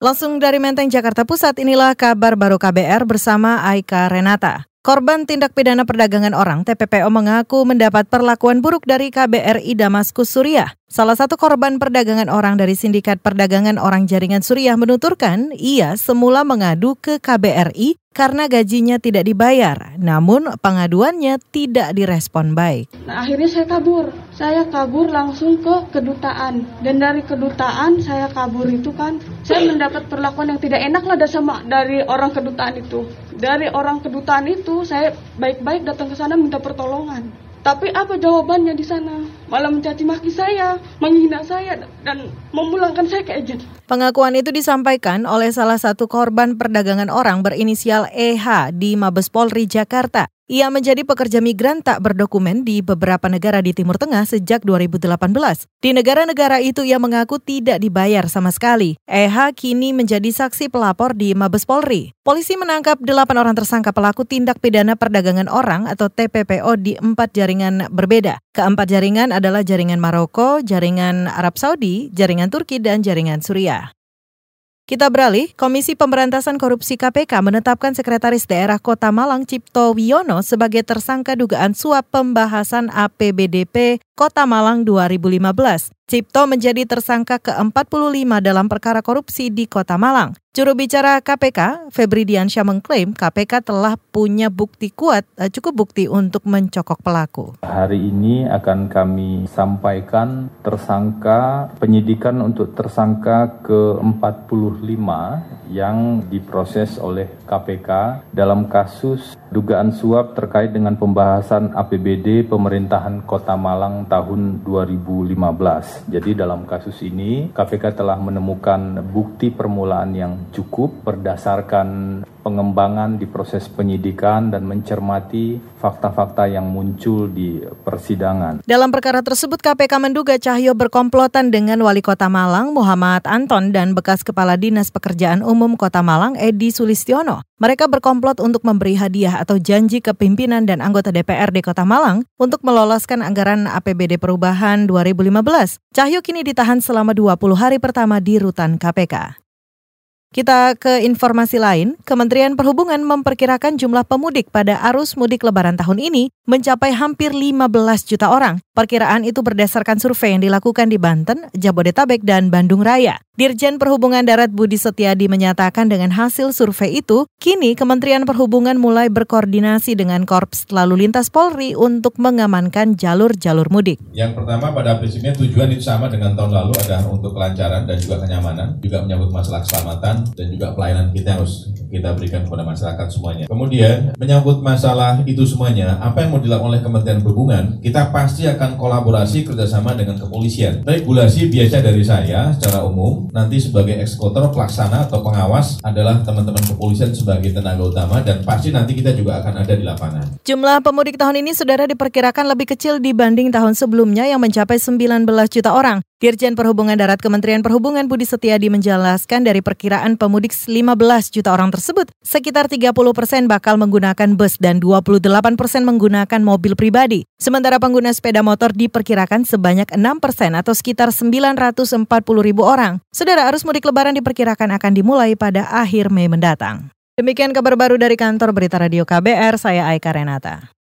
Langsung dari Menteng, Jakarta Pusat, inilah kabar baru KBR bersama Aika Renata. Korban tindak pidana perdagangan orang TPPO mengaku mendapat perlakuan buruk dari KBRI Damaskus Suriah. Salah satu korban perdagangan orang dari sindikat perdagangan orang jaringan Suriah menuturkan ia semula mengadu ke KBRI karena gajinya tidak dibayar, namun pengaduannya tidak direspon baik. Nah, akhirnya saya kabur. Saya kabur langsung ke kedutaan dan dari kedutaan saya kabur itu kan saya mendapat perlakuan yang tidak enak lah sama dari orang kedutaan itu. Dari orang kedutaan itu saya baik-baik datang ke sana minta pertolongan. Tapi apa jawabannya di sana? Malah mencaci maki saya, menghina saya, dan memulangkan saya ke agent. Pengakuan itu disampaikan oleh salah satu korban perdagangan orang berinisial EH di Mabes Polri Jakarta. Ia menjadi pekerja migran tak berdokumen di beberapa negara di Timur Tengah sejak 2018. Di negara-negara itu ia mengaku tidak dibayar sama sekali. EH kini menjadi saksi pelapor di Mabes Polri. Polisi menangkap delapan orang tersangka pelaku tindak pidana perdagangan orang atau TPPO di empat jaringan berbeda. Keempat jaringan adalah jaringan Maroko, jaringan Arab Saudi, jaringan Turki, dan jaringan Suriah. Kita beralih, Komisi Pemberantasan Korupsi KPK menetapkan Sekretaris Daerah Kota Malang Cipto Wiono sebagai tersangka dugaan suap pembahasan APBDP Kota Malang 2015. Cipto menjadi tersangka ke-45 dalam perkara korupsi di Kota Malang. Juru bicara KPK, Febri Diansyah mengklaim KPK telah punya bukti kuat, eh, cukup bukti untuk mencokok pelaku. Hari ini akan kami sampaikan tersangka penyidikan untuk tersangka ke-45 yang diproses oleh KPK dalam kasus dugaan suap terkait dengan pembahasan APBD pemerintahan Kota Malang tahun 2015. Jadi dalam kasus ini KPK telah menemukan bukti permulaan yang cukup berdasarkan pengembangan di proses penyidikan dan mencermati fakta-fakta yang muncul di persidangan. Dalam perkara tersebut KPK menduga Cahyo berkomplotan dengan Wali Kota Malang Muhammad Anton dan bekas Kepala Dinas Pekerjaan Umum Kota Malang Edi Sulistiono. Mereka berkomplot untuk memberi hadiah atau janji ke pimpinan dan anggota DPRD Kota Malang untuk meloloskan anggaran APBD perubahan 2015. Cahyo kini ditahan selama 20 hari pertama di rutan KPK. Kita ke informasi lain, Kementerian Perhubungan memperkirakan jumlah pemudik pada arus mudik lebaran tahun ini mencapai hampir 15 juta orang. Perkiraan itu berdasarkan survei yang dilakukan di Banten, Jabodetabek, dan Bandung Raya. Dirjen Perhubungan Darat Budi Setiadi menyatakan dengan hasil survei itu, kini Kementerian Perhubungan mulai berkoordinasi dengan Korps Lalu Lintas Polri untuk mengamankan jalur-jalur mudik. Yang pertama pada prinsipnya tujuan itu sama dengan tahun lalu adalah untuk kelancaran dan juga kenyamanan, juga menyambut masalah keselamatan dan juga pelayanan kita harus kita berikan kepada masyarakat semuanya. Kemudian menyambut masalah itu semuanya, apa yang mau dilakukan oleh Kementerian Perhubungan, kita pasti akan kolaborasi kerjasama dengan kepolisian. Regulasi biasa dari saya secara umum nanti sebagai eksekutor pelaksana atau pengawas adalah teman-teman kepolisian sebagai tenaga utama dan pasti nanti kita juga akan ada di lapangan. Jumlah pemudik tahun ini saudara diperkirakan lebih kecil dibanding tahun sebelumnya yang mencapai 19 juta orang. Dirjen Perhubungan Darat Kementerian Perhubungan Budi Setiadi menjelaskan dari perkiraan pemudik 15 juta orang tersebut, sekitar 30 persen bakal menggunakan bus dan 28 persen menggunakan mobil pribadi. Sementara pengguna sepeda motor diperkirakan sebanyak 6 persen atau sekitar 940 ribu orang. Saudara arus mudik lebaran diperkirakan akan dimulai pada akhir Mei mendatang. Demikian kabar baru dari kantor Berita Radio KBR, saya Aika Renata.